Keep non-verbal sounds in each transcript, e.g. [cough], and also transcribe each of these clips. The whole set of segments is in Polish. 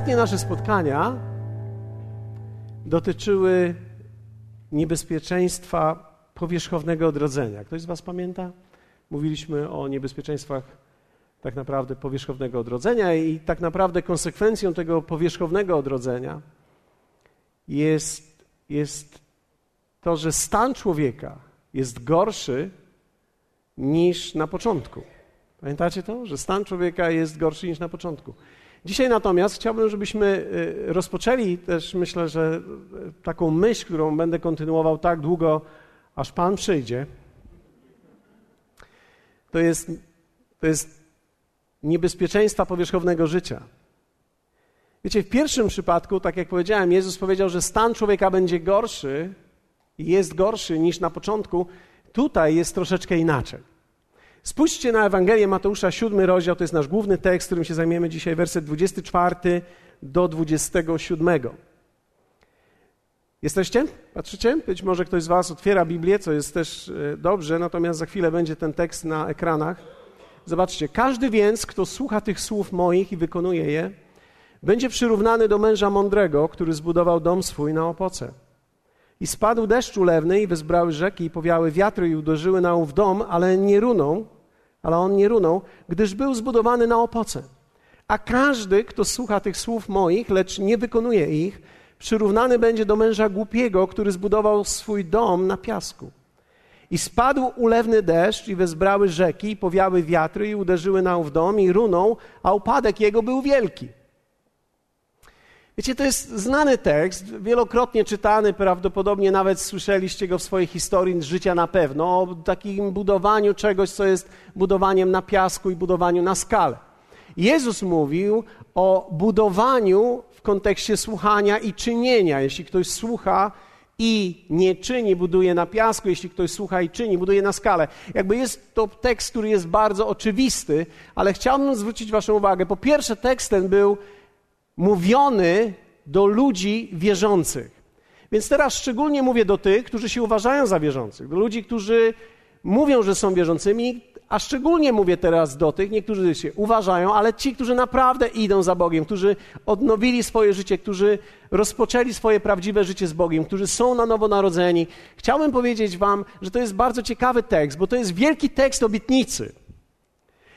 Ostatnie nasze spotkania dotyczyły niebezpieczeństwa powierzchownego odrodzenia. Ktoś z Was pamięta? Mówiliśmy o niebezpieczeństwach tak naprawdę powierzchownego odrodzenia i tak naprawdę konsekwencją tego powierzchownego odrodzenia jest, jest to, że stan człowieka jest gorszy niż na początku. Pamiętacie to? Że stan człowieka jest gorszy niż na początku. Dzisiaj natomiast chciałbym, żebyśmy y, rozpoczęli też, myślę, że y, taką myśl, którą będę kontynuował tak długo, aż Pan przyjdzie. To jest, to jest niebezpieczeństwa powierzchownego życia. Wiecie, w pierwszym przypadku, tak jak powiedziałem, Jezus powiedział, że stan człowieka będzie gorszy jest gorszy niż na początku. Tutaj jest troszeczkę inaczej. Spójrzcie na Ewangelię Mateusza, siódmy rozdział, to jest nasz główny tekst, którym się zajmiemy dzisiaj, werset 24 do 27. Jesteście? Patrzycie? Być może ktoś z Was otwiera Biblię, co jest też e, dobrze, natomiast za chwilę będzie ten tekst na ekranach. Zobaczcie, każdy więc, kto słucha tych słów moich i wykonuje je, będzie przyrównany do męża mądrego, który zbudował dom swój na opoce. I spadł deszcz ulewny i wezbrały rzeki i powiały wiatry i uderzyły na ów dom, ale nie runął, ale on nie runął, gdyż był zbudowany na opoce. A każdy, kto słucha tych słów moich, lecz nie wykonuje ich, przyrównany będzie do męża głupiego, który zbudował swój dom na piasku. I spadł ulewny deszcz i wezbrały rzeki, i powiały wiatry i uderzyły na ów dom i runął, a upadek jego był wielki. Wiecie, to jest znany tekst, wielokrotnie czytany, prawdopodobnie nawet słyszeliście go w swojej historii życia na pewno, o takim budowaniu czegoś, co jest budowaniem na piasku i budowaniu na skale. Jezus mówił o budowaniu w kontekście słuchania i czynienia. Jeśli ktoś słucha i nie czyni, buduje na piasku, jeśli ktoś słucha i czyni, buduje na skale. Jakby jest to tekst, który jest bardzo oczywisty, ale chciałbym zwrócić Waszą uwagę. Po pierwsze, tekst ten był mówiony do ludzi wierzących. Więc teraz szczególnie mówię do tych, którzy się uważają za wierzących, do ludzi, którzy mówią, że są wierzącymi, a szczególnie mówię teraz do tych, niektórzy się uważają, ale ci, którzy naprawdę idą za Bogiem, którzy odnowili swoje życie, którzy rozpoczęli swoje prawdziwe życie z Bogiem, którzy są na nowo narodzeni. Chciałbym powiedzieć Wam, że to jest bardzo ciekawy tekst, bo to jest wielki tekst obietnicy.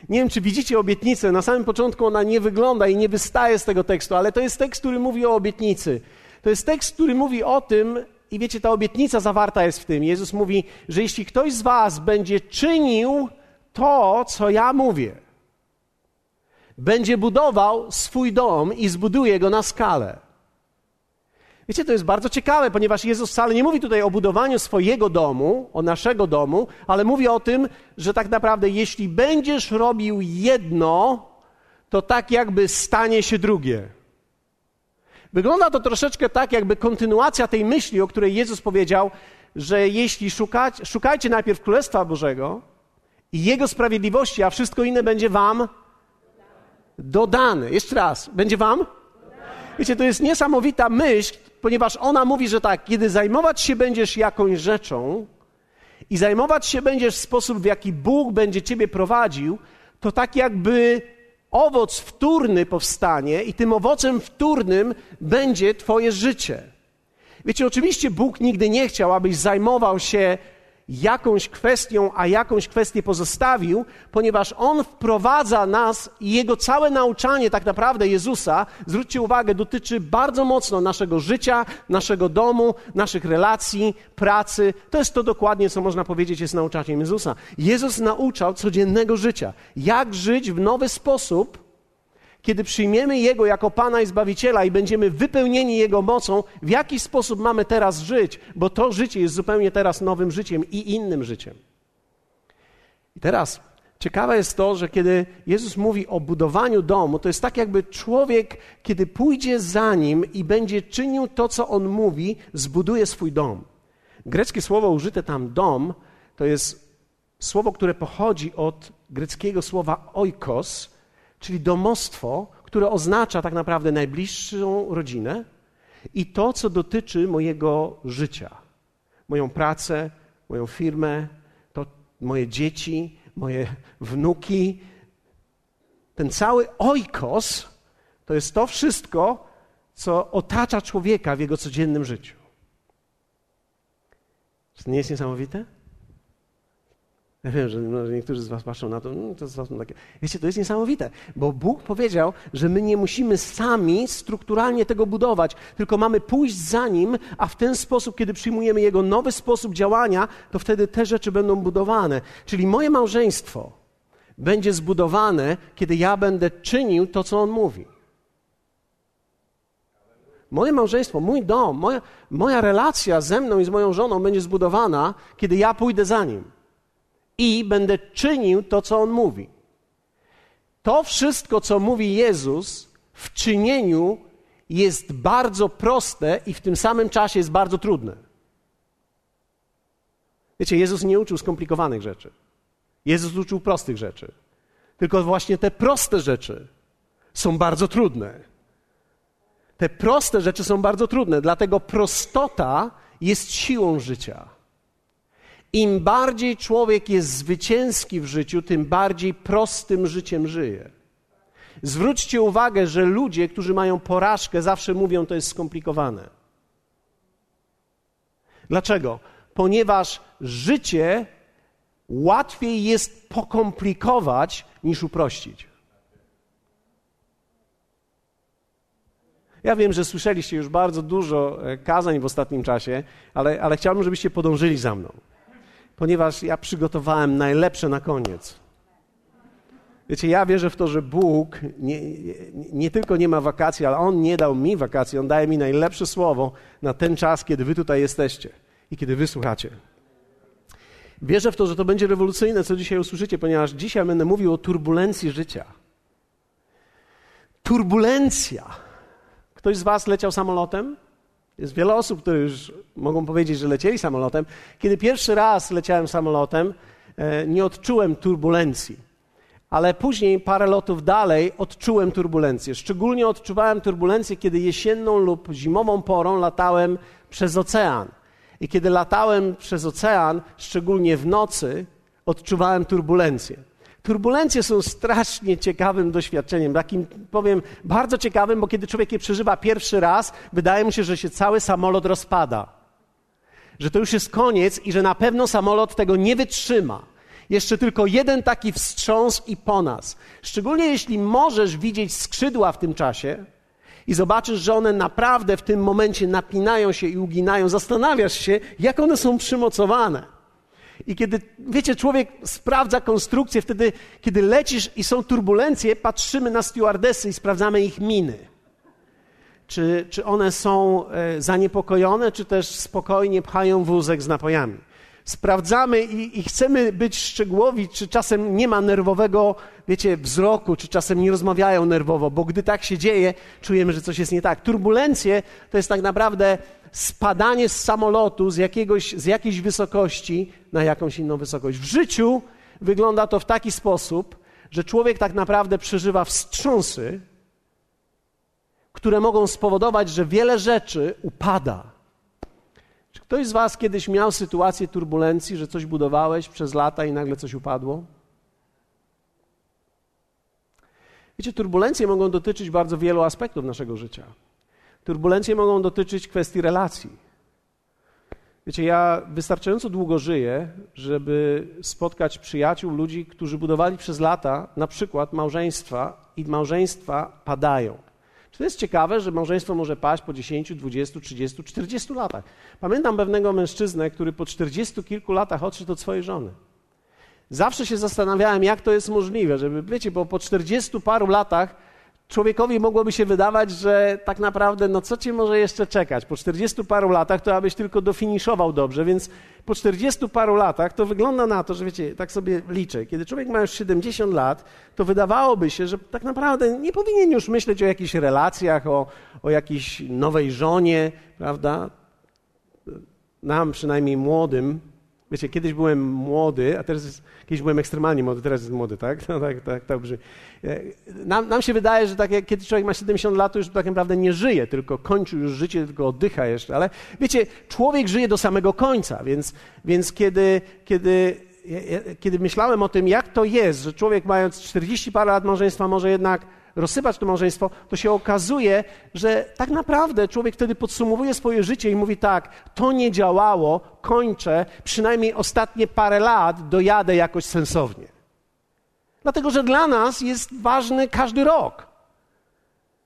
Nie wiem, czy widzicie obietnicę. Na samym początku ona nie wygląda i nie wystaje z tego tekstu, ale to jest tekst, który mówi o obietnicy. To jest tekst, który mówi o tym, i wiecie, ta obietnica zawarta jest w tym. Jezus mówi, że jeśli ktoś z Was będzie czynił to, co ja mówię, będzie budował swój dom i zbuduje go na skalę. Wiecie, to jest bardzo ciekawe, ponieważ Jezus wcale nie mówi tutaj o budowaniu swojego domu, o naszego domu, ale mówi o tym, że tak naprawdę jeśli będziesz robił jedno, to tak jakby stanie się drugie. Wygląda to troszeczkę tak, jakby kontynuacja tej myśli, o której Jezus powiedział, że jeśli szukać, szukajcie najpierw Królestwa Bożego i Jego sprawiedliwości, a wszystko inne będzie wam dodane. Jeszcze raz, będzie wam? Wiecie, to jest niesamowita myśl, ponieważ ona mówi, że tak, kiedy zajmować się będziesz jakąś rzeczą i zajmować się będziesz w sposób, w jaki Bóg będzie ciebie prowadził, to tak jakby owoc wtórny powstanie i tym owocem wtórnym będzie twoje życie. Wiecie, oczywiście Bóg nigdy nie chciał, abyś zajmował się jakąś kwestią, a jakąś kwestię pozostawił, ponieważ On wprowadza nas i Jego całe nauczanie, tak naprawdę Jezusa, zwróćcie uwagę, dotyczy bardzo mocno naszego życia, naszego domu, naszych relacji, pracy. To jest to dokładnie, co można powiedzieć jest nauczaniem Jezusa. Jezus nauczał codziennego życia. Jak żyć w nowy sposób, kiedy przyjmiemy Jego jako Pana i Zbawiciela i będziemy wypełnieni Jego mocą, w jaki sposób mamy teraz żyć, bo to życie jest zupełnie teraz nowym życiem i innym życiem. I teraz ciekawe jest to, że kiedy Jezus mówi o budowaniu domu, to jest tak, jakby człowiek, kiedy pójdzie za nim i będzie czynił to, co on mówi, zbuduje swój dom. Greckie słowo użyte tam dom to jest słowo, które pochodzi od greckiego słowa oikos, czyli domostwo, które oznacza tak naprawdę najbliższą rodzinę i to, co dotyczy mojego życia. Moją pracę, moją firmę, to moje dzieci, moje wnuki. Ten cały oikos To jest to wszystko, co otacza człowieka w jego codziennym życiu. Czy to nie jest niesamowite? Ja wiem, że, no, że niektórzy z Was patrzą na to, no, to są takie. Wiecie, to jest niesamowite, bo Bóg powiedział, że my nie musimy sami strukturalnie tego budować, tylko mamy pójść za Nim, a w ten sposób, kiedy przyjmujemy Jego nowy sposób działania, to wtedy te rzeczy będą budowane. Czyli moje małżeństwo będzie zbudowane, kiedy ja będę czynił to, co On mówi. Moje małżeństwo, mój dom, moja, moja relacja ze mną i z moją żoną będzie zbudowana, kiedy ja pójdę za Nim i będę czynił to, co On mówi. To wszystko, co mówi Jezus w czynieniu, jest bardzo proste i w tym samym czasie jest bardzo trudne. Wiecie, Jezus nie uczył skomplikowanych rzeczy. Jezus uczył prostych rzeczy. Tylko właśnie te proste rzeczy są bardzo trudne. Te proste rzeczy są bardzo trudne, dlatego prostota jest siłą życia. Im bardziej człowiek jest zwycięski w życiu, tym bardziej prostym życiem żyje. Zwróćcie uwagę, że ludzie, którzy mają porażkę, zawsze mówią, to jest skomplikowane. Dlaczego? Ponieważ życie łatwiej jest pokomplikować niż uprościć. Ja wiem, że słyszeliście już bardzo dużo e, kazań w ostatnim czasie, ale, ale chciałbym, żebyście podążyli za mną ponieważ ja przygotowałem najlepsze na koniec. Wiecie, ja wierzę w to, że Bóg nie, nie, tylko nie ma wakacji, ale On nie dał mi wakacji, On daje mi najlepsze słowo na ten czas, kiedy wy tutaj jesteście i kiedy wy słuchacie. Wierzę w to, że to będzie rewolucyjne, co dzisiaj usłyszycie, ponieważ dzisiaj będę mówił o turbulencji życia. Turbulencja. Ktoś z Was leciał samolotem? Jest wiele osób, które już mogą powiedzieć, że lecieli samolotem. Kiedy pierwszy raz leciałem samolotem, e, nie odczułem turbulencji, ale później, parę lotów dalej, odczułem turbulencję. Szczególnie odczuwałem turbulencję, kiedy jesienną lub zimową porą latałem przez ocean. I kiedy latałem przez ocean, szczególnie w nocy, odczuwałem turbulencję. Turbulencje są strasznie ciekawym doświadczeniem, takim powiem bardzo ciekawym, bo kiedy człowiek je przeżywa pierwszy raz, wydaje mu się, że się cały samolot rozpada. Że to już jest koniec i że na pewno samolot tego nie wytrzyma. Jeszcze tylko jeden taki wstrząs i po nas. Szczególnie jeśli możesz widzieć skrzydła w tym czasie i zobaczysz, że one naprawdę w tym momencie napinają się i uginają, zastanawiasz się, jak one są przymocowane. I kiedy, wiecie, człowiek sprawdza konstrukcję, wtedy, kiedy lecisz i są turbulencje, patrzymy na stewardesy i sprawdzamy ich miny. Czy, czy one są e, zaniepokojone, czy też spokojnie pchają wózek z napojami. Sprawdzamy i, i chcemy być szczegółowi, czy czasem nie ma nerwowego, wiecie, wzroku, czy czasem nie rozmawiają nerwowo, bo gdy tak się dzieje, czujemy, że coś jest nie tak. Turbulencje to jest tak naprawdę spadanie z samolotu z, jakiegoś, z jakiejś wysokości na jakąś inną wysokość. W życiu wygląda to w taki sposób, że człowiek tak naprawdę przeżywa wstrząsy, które mogą spowodować, że wiele rzeczy upada. Czy ktoś z Was kiedyś miał sytuację turbulencji, że coś budowałeś przez lata i nagle coś upadło? Wiecie, turbulencje mogą dotyczyć bardzo wielu aspektów naszego życia. Turbulencje mogą dotyczyć kwestii relacji. Wiecie, ja wystarczająco długo żyję, żeby spotkać przyjaciół, ludzi, którzy budowali przez lata na przykład małżeństwa i małżeństwa padają. Czy to jest ciekawe, że małżeństwo może paść po 10, 20, 30, 40 latach? Pamiętam pewnego mężczyznę, który po 40 kilku latach odszedł od swojej żony. Zawsze się zastanawiałem, jak to jest możliwe, żeby, wiecie, bo po 40 paru latach człowiekowi mogłoby się wydawać, że tak naprawdę, no co cię może jeszcze czekać? Po 40 paru latach to abyś tylko dofiniszował dobrze, więc po 40 paru latach to wygląda na to, że wiecie, tak sobie liczę, kiedy człowiek ma już 70 lat, to wydawałoby się, że tak naprawdę nie powinien już myśleć o jakichś relacjach, o, o jakiejś nowej żonie, prawda? Nam przynajmniej młodym, Wiecie, kiedyś byłem młody, a teraz jest, kiedyś byłem ekstremalnie młody, teraz jest młody, tak? [laughs] No, tak, tak, tak brzmi. E, nam, nam się wydaje, że tak jak kiedy człowiek ma 70 lat, to już tak naprawdę nie żyje, tylko kończy już życie, tylko oddycha jeszcze. Ale wiecie, człowiek żyje do samego końca, więc, więc kiedy, kiedy, kiedy myślałem o tym, jak to jest, że człowiek mając 40 parę lat małżeństwa może jednak rozsypać to małżeństwo, to się okazuje, że tak naprawdę człowiek wtedy podsumowuje swoje życie i mówi tak, to nie działało, kończę, przynajmniej ostatnie parę lat dojadę jakoś sensownie. Dlatego, że dla nas jest ważny każdy rok.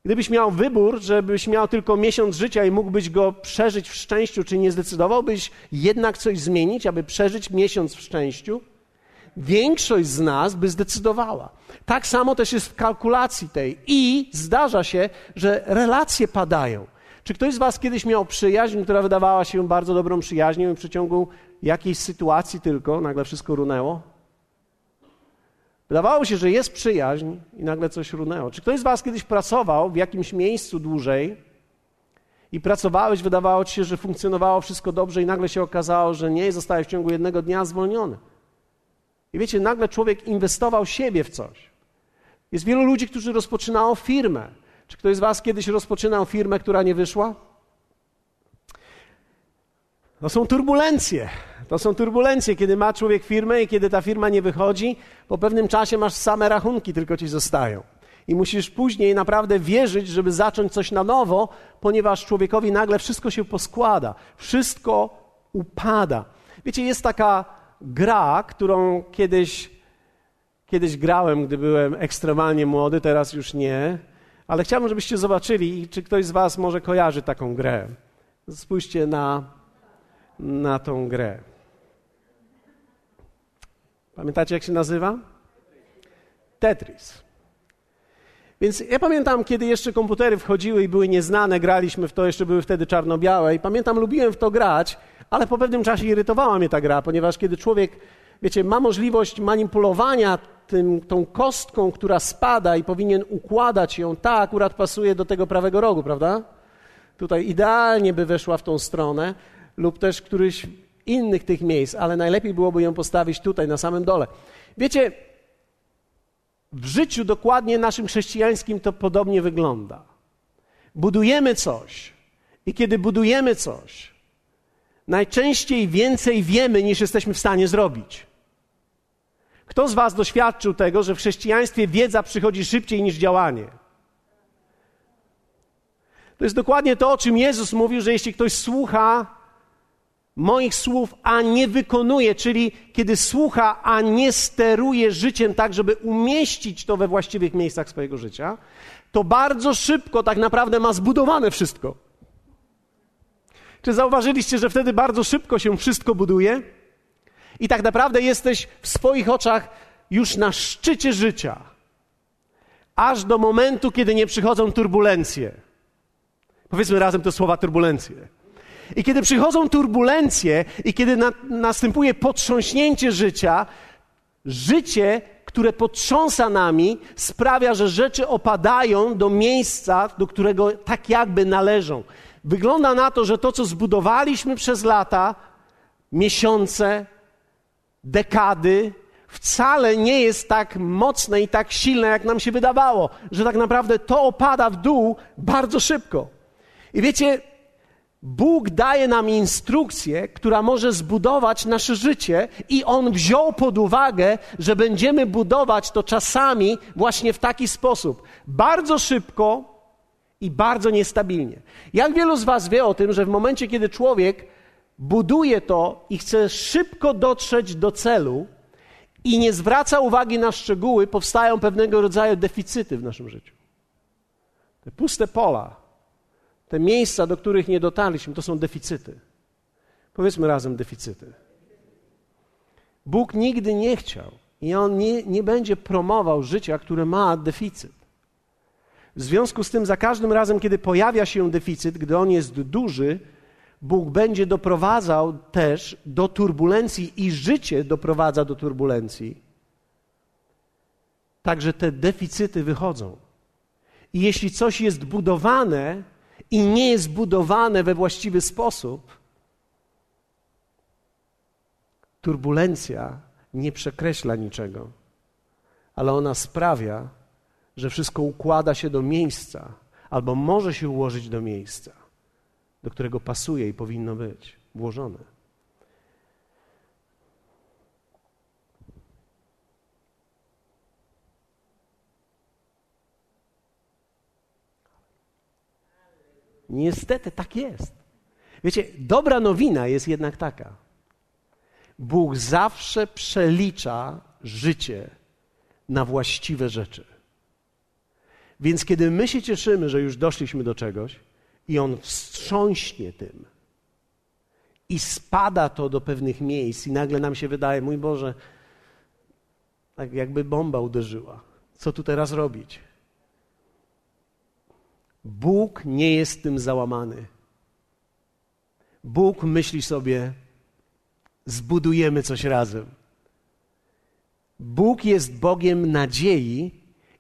Gdybyś miał wybór, żebyś miał tylko miesiąc życia i mógłbyś go przeżyć w szczęściu, czy nie zdecydowałbyś jednak coś zmienić, aby przeżyć miesiąc w szczęściu? Większość z nas by zdecydowała. Tak samo też jest w kalkulacji tej. I zdarza się, że relacje padają. Czy ktoś z Was kiedyś miał przyjaźń, która wydawała się bardzo dobrą przyjaźnią i w przeciągu jakiejś sytuacji tylko nagle wszystko runęło? Wydawało się, że jest przyjaźń i nagle coś runęło. Czy ktoś z Was kiedyś pracował w jakimś miejscu dłużej i pracowałeś, wydawało Ci się, że funkcjonowało wszystko dobrze i nagle się okazało, że nie, zostałeś w ciągu jednego dnia zwolniony. I wiecie, nagle człowiek inwestował siebie w coś. Jest wielu ludzi, którzy rozpoczynało firmę. Czy ktoś z Was kiedyś rozpoczynał firmę, która nie wyszła? To są turbulencje. To są turbulencje, kiedy ma człowiek firmę i kiedy ta firma nie wychodzi, po pewnym czasie masz same rachunki, tylko ci zostają. I musisz później naprawdę wierzyć, żeby zacząć coś na nowo, ponieważ człowiekowi nagle wszystko się poskłada, wszystko upada. Wiecie, jest taka gra, którą kiedyś, kiedyś grałem, gdy byłem ekstremalnie młody, teraz już nie, ale chciałbym, żebyście zobaczyli, czy ktoś z Was może kojarzy taką grę. Spójrzcie na, na tą grę. Pamiętacie, jak się nazywa? Tetris. Więc ja pamiętam, kiedy jeszcze komputery wchodziły i były nieznane, graliśmy w to, jeszcze były wtedy czarno-białe i pamiętam, lubiłem w to grać, ale po pewnym czasie irytowała mnie ta gra, ponieważ kiedy człowiek, wiecie, ma możliwość manipulowania tym, tą kostką, która spada i powinien układać ją, ta akurat pasuje do tego prawego rogu, prawda? Tutaj idealnie by weszła w tą stronę lub też któryś innych tych miejsc, ale najlepiej byłoby ją postawić tutaj, na samym dole. Wiecie, w życiu dokładnie naszym chrześcijańskim to podobnie wygląda. Budujemy coś i kiedy budujemy coś, najczęściej więcej wiemy niż jesteśmy w stanie zrobić. Kto z Was doświadczył tego, że w chrześcijaństwie wiedza przychodzi szybciej niż działanie? To jest dokładnie to, o czym Jezus mówił, że jeśli ktoś słucha moich słów, a nie wykonuje, czyli kiedy słucha, a nie steruje życiem tak, żeby umieścić to we właściwych miejscach swojego życia, to bardzo szybko tak naprawdę ma zbudowane wszystko. Czy zauważyliście, że wtedy bardzo szybko się wszystko buduje? I tak naprawdę jesteś w swoich oczach już na szczycie życia, aż do momentu, kiedy nie przychodzą turbulencje. Powiedzmy razem te słowa turbulencje. I kiedy przychodzą turbulencje i kiedy na, następuje potrząśnięcie życia, życie, które potrząsa nami, sprawia, że rzeczy opadają do miejsca, do którego tak jakby należą. Wygląda na to, że to, co zbudowaliśmy przez lata, miesiące, dekady, wcale nie jest tak mocne i tak silne, jak nam się wydawało, że tak naprawdę to opada w dół bardzo szybko. I wiecie, Bóg daje nam instrukcję, która może zbudować nasze życie, i On wziął pod uwagę, że będziemy budować to czasami właśnie w taki sposób. Bardzo szybko i bardzo niestabilnie. Jak wielu z Was wie o tym, że w momencie, kiedy człowiek buduje to i chce szybko dotrzeć do celu i nie zwraca uwagi na szczegóły, powstają pewnego rodzaju deficyty w naszym życiu. Te puste pola, te miejsca, do których nie dotarliśmy, to są deficyty. Powiedzmy razem deficyty. Bóg nigdy nie chciał i On nie, nie będzie promował życia, które ma deficyt. W związku z tym, za każdym razem, kiedy pojawia się deficyt, gdy on jest duży, Bóg będzie doprowadzał też do turbulencji i życie doprowadza do turbulencji. Także te deficyty wychodzą. I jeśli coś jest budowane, i nie jest budowane we właściwy sposób, turbulencja nie przekreśla niczego, ale ona sprawia, że wszystko układa się do miejsca, albo może się ułożyć do miejsca, do którego pasuje i powinno być włożone. Niestety tak jest. Wiecie, dobra nowina jest jednak taka. Bóg zawsze przelicza życie na właściwe rzeczy. Więc kiedy my się cieszymy, że już doszliśmy do czegoś, i On wstrząśnie tym i spada to do pewnych miejsc i nagle nam się wydaje, mój Boże, tak jakby bomba uderzyła. Co tu teraz robić? Bóg nie jest tym załamany. Bóg myśli sobie, zbudujemy coś razem. Bóg jest Bogiem nadziei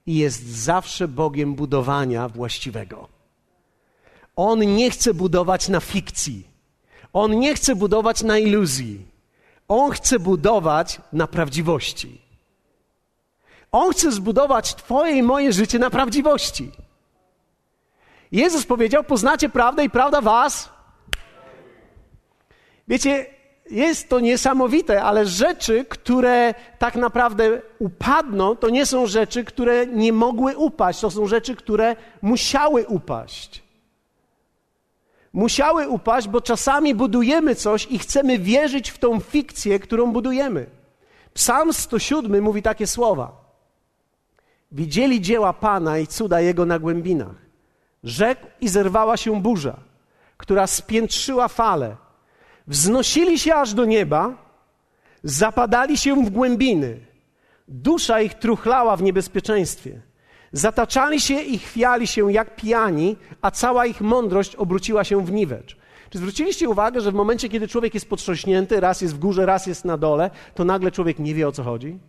i jest zawsze Bogiem budowania właściwego. On nie chce budować na fikcji. On nie chce budować na iluzji. On chce budować na prawdziwości. On chce zbudować Twoje i moje życie na prawdziwości. Jezus powiedział: Poznacie prawdę i prawda Was. Wiecie, jest to niesamowite, ale rzeczy, które tak naprawdę upadną, to nie są rzeczy, które nie mogły upaść, to są rzeczy, które musiały upaść. Musiały upaść, bo czasami budujemy coś i chcemy wierzyć w tą fikcję, którą budujemy. Psalm 107 mówi takie słowa. Widzieli dzieła Pana i cuda Jego na głębinach. Rzekł i zerwała się burza, która spiętrzyła fale. Wznosili się aż do nieba, zapadali się w głębiny. Dusza ich truchlała w niebezpieczeństwie. Zataczali się i chwiali się jak pijani, a cała ich mądrość obróciła się w niwecz. Czy zwróciliście uwagę, że w momencie, kiedy człowiek jest potrząśnięty, raz jest w górze, raz jest na dole, to nagle człowiek nie wie o co chodzi?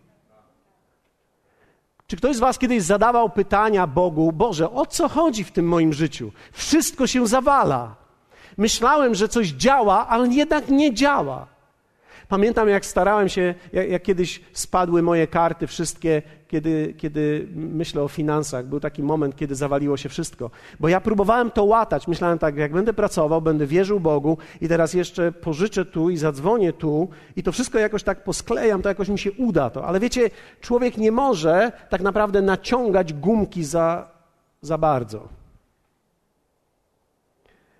Czy ktoś z Was kiedyś zadawał pytania Bogu, Boże, o co chodzi w tym moim życiu? Wszystko się zawala. Myślałem, że coś działa, ale jednak nie działa. Pamiętam, jak starałem się, jak, jak, kiedyś spadły moje karty, wszystkie, kiedy, kiedy myślę o finansach. Był taki moment, kiedy zawaliło się wszystko. Bo ja próbowałem to łatać. Myślałem tak, jak będę pracował, będę wierzył Bogu i teraz jeszcze pożyczę tu i zadzwonię tu i to wszystko jakoś tak posklejam, to jakoś mi się uda to. Ale wiecie, człowiek nie może tak naprawdę naciągać gumki za, za bardzo.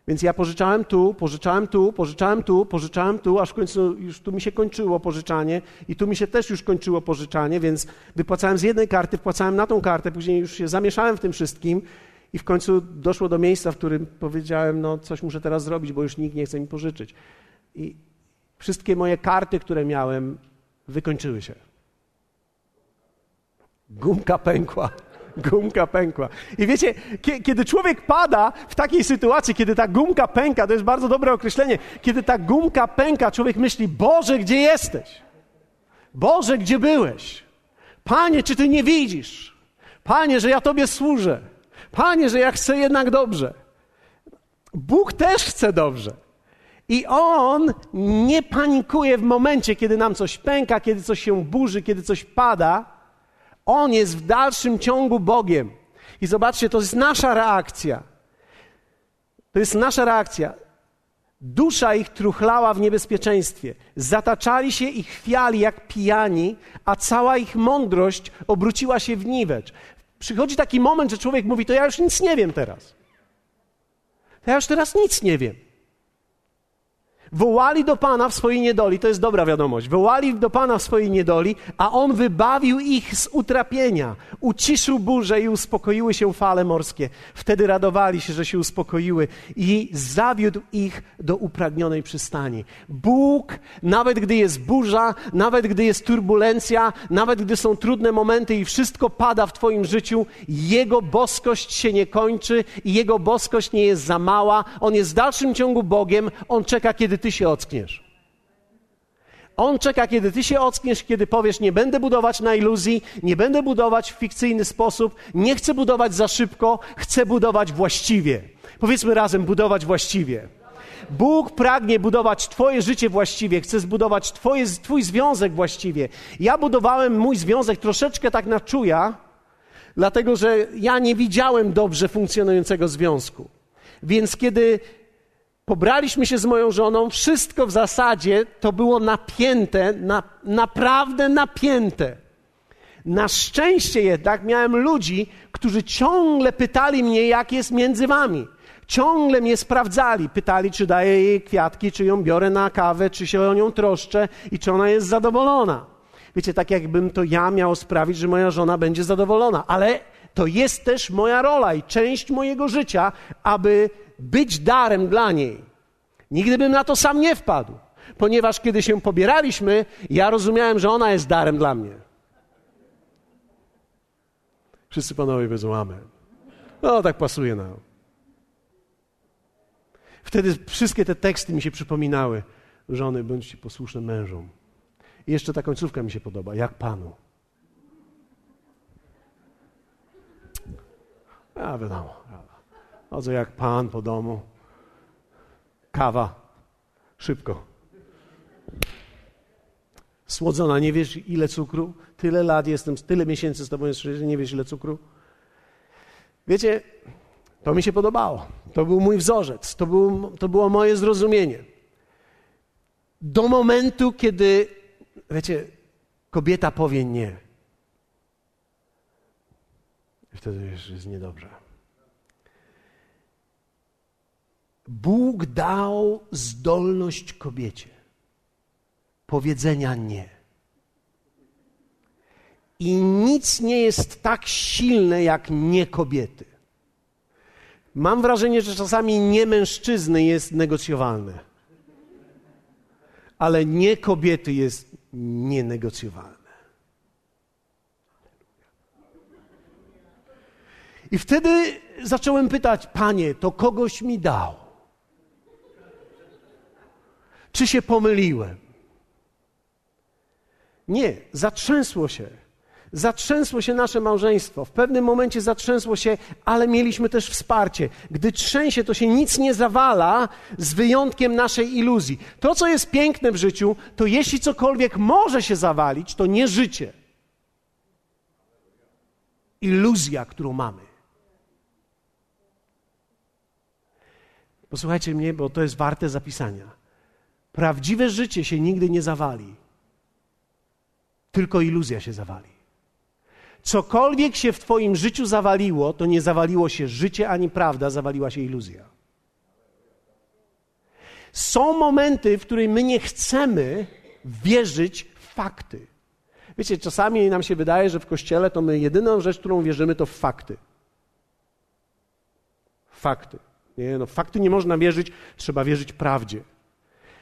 Więc ja pożyczałem tu, pożyczałem tu, pożyczałem tu, pożyczałem tu, aż w końcu już tu mi się kończyło pożyczanie i tu mi się też już kończyło pożyczanie, więc wypłacałem z jednej karty, wpłacałem na tą kartę, później już się zamieszałem w tym wszystkim i w końcu doszło do miejsca, w którym powiedziałem, no coś muszę teraz zrobić, bo już nikt nie chce mi pożyczyć. I wszystkie moje karty, które miałem, wykończyły się. Gumka pękła gumka pękła. I wiecie, kiedy człowiek pada w takiej sytuacji, kiedy ta gumka pęka, to jest bardzo dobre określenie, kiedy ta gumka pęka, człowiek myśli, Boże, gdzie jesteś? Boże, gdzie byłeś? Panie, czy Ty nie widzisz? Panie, że ja Tobie służę. Panie, że ja chcę jednak dobrze. Bóg też chce dobrze. I On nie panikuje w momencie, kiedy nam coś pęka, kiedy coś się burzy, kiedy coś pada, on jest w dalszym ciągu Bogiem. I zobaczcie, to jest nasza reakcja. To jest nasza reakcja. Dusza ich truchlała w niebezpieczeństwie. Zataczali się i chwiali jak pijani, a cała ich mądrość obróciła się w niwecz. Przychodzi taki moment, że człowiek mówi: To ja już nic nie wiem teraz. To ja już teraz nic nie wiem. Wołali do Pana w swojej niedoli, to jest dobra wiadomość. Wołali do Pana w swojej niedoli, a On wybawił ich z utrapienia. Uciszył burzę i uspokoiły się fale morskie. Wtedy radowali się, że się uspokoiły i zawiódł ich do upragnionej przystani. Bóg, nawet gdy jest burza, nawet gdy jest turbulencja, nawet gdy są trudne momenty i wszystko pada w Twoim życiu, Jego boskość się nie kończy i Jego boskość nie jest za mała. On jest w dalszym ciągu Bogiem. On czeka, kiedy ty się ockniesz. On czeka, kiedy ty się ockniesz, kiedy powiesz: Nie będę budować na iluzji, nie będę budować w fikcyjny sposób, nie chcę budować za szybko, chcę budować właściwie. Powiedzmy razem: budować właściwie. Bóg pragnie budować Twoje życie właściwie, chce zbudować twoje, Twój związek właściwie. Ja budowałem mój związek troszeczkę tak na czuja, dlatego że ja nie widziałem dobrze funkcjonującego związku. Więc kiedy Pobraliśmy się z moją żoną, wszystko w zasadzie to było napięte, na, naprawdę napięte. Na szczęście jednak miałem ludzi, którzy ciągle pytali mnie, jak jest między wami. Ciągle mnie sprawdzali, pytali, czy daję jej kwiatki, czy ją biorę na kawę, czy się o nią troszczę i czy ona jest zadowolona. Wiecie, tak jakbym to ja miał sprawić, że moja żona będzie zadowolona, ale to jest też moja rola i część mojego życia, aby być darem dla niej. Nigdy bym na to sam nie wpadł, ponieważ kiedy się pobieraliśmy, ja rozumiałem, że ona jest darem dla mnie. Wszyscy panowie powiedzą amen. No, tak pasuje nam. Wtedy wszystkie te teksty mi się przypominały. Żony, bądźcie posłuszne mężom. I jeszcze ta końcówka mi się podoba. Jak Panu. A wiadomo. Chodzę jak Pan po domu. Kawa. Szybko. Słodzona, nie wiesz ile cukru? Tyle lat jestem, tyle miesięcy z Tobą jest, nie wiesz ile cukru? Wiecie, to mi się podobało. To był mój wzorzec, to, był, to było moje zrozumienie. Do momentu, kiedy, wiecie, kobieta powie nie. Wtedy już jest niedobrze. Bóg dał zdolność kobiecie powiedzenia nie. I nic nie jest tak silne jak nie kobiety. Mam wrażenie, że czasami nie mężczyzny jest negocjowalne, ale nie kobiety jest nienegocjowalne. I wtedy zacząłem pytać, panie, to kogoś mi dał. Czy się pomyliłem? Nie, zatrzęsło się. Zatrzęsło się nasze małżeństwo. W pewnym momencie zatrzęsło się, ale mieliśmy też wsparcie. Gdy trzęsie, to się nic nie zawala, z wyjątkiem naszej iluzji. To, co jest piękne w życiu, to jeśli cokolwiek może się zawalić, to nie życie. Iluzja, którą mamy. Posłuchajcie mnie, bo to jest warte zapisania. Prawdziwe życie się nigdy nie zawali, tylko iluzja się zawali. Cokolwiek się w Twoim życiu zawaliło, to nie zawaliło się życie ani prawda, zawaliła się iluzja. Są momenty, w których my nie chcemy wierzyć w fakty. Wiecie, czasami nam się wydaje, że w kościele to my jedyną rzecz, którą wierzymy, to w fakty. Fakty. Nie, no, fakty nie można wierzyć, trzeba wierzyć prawdzie.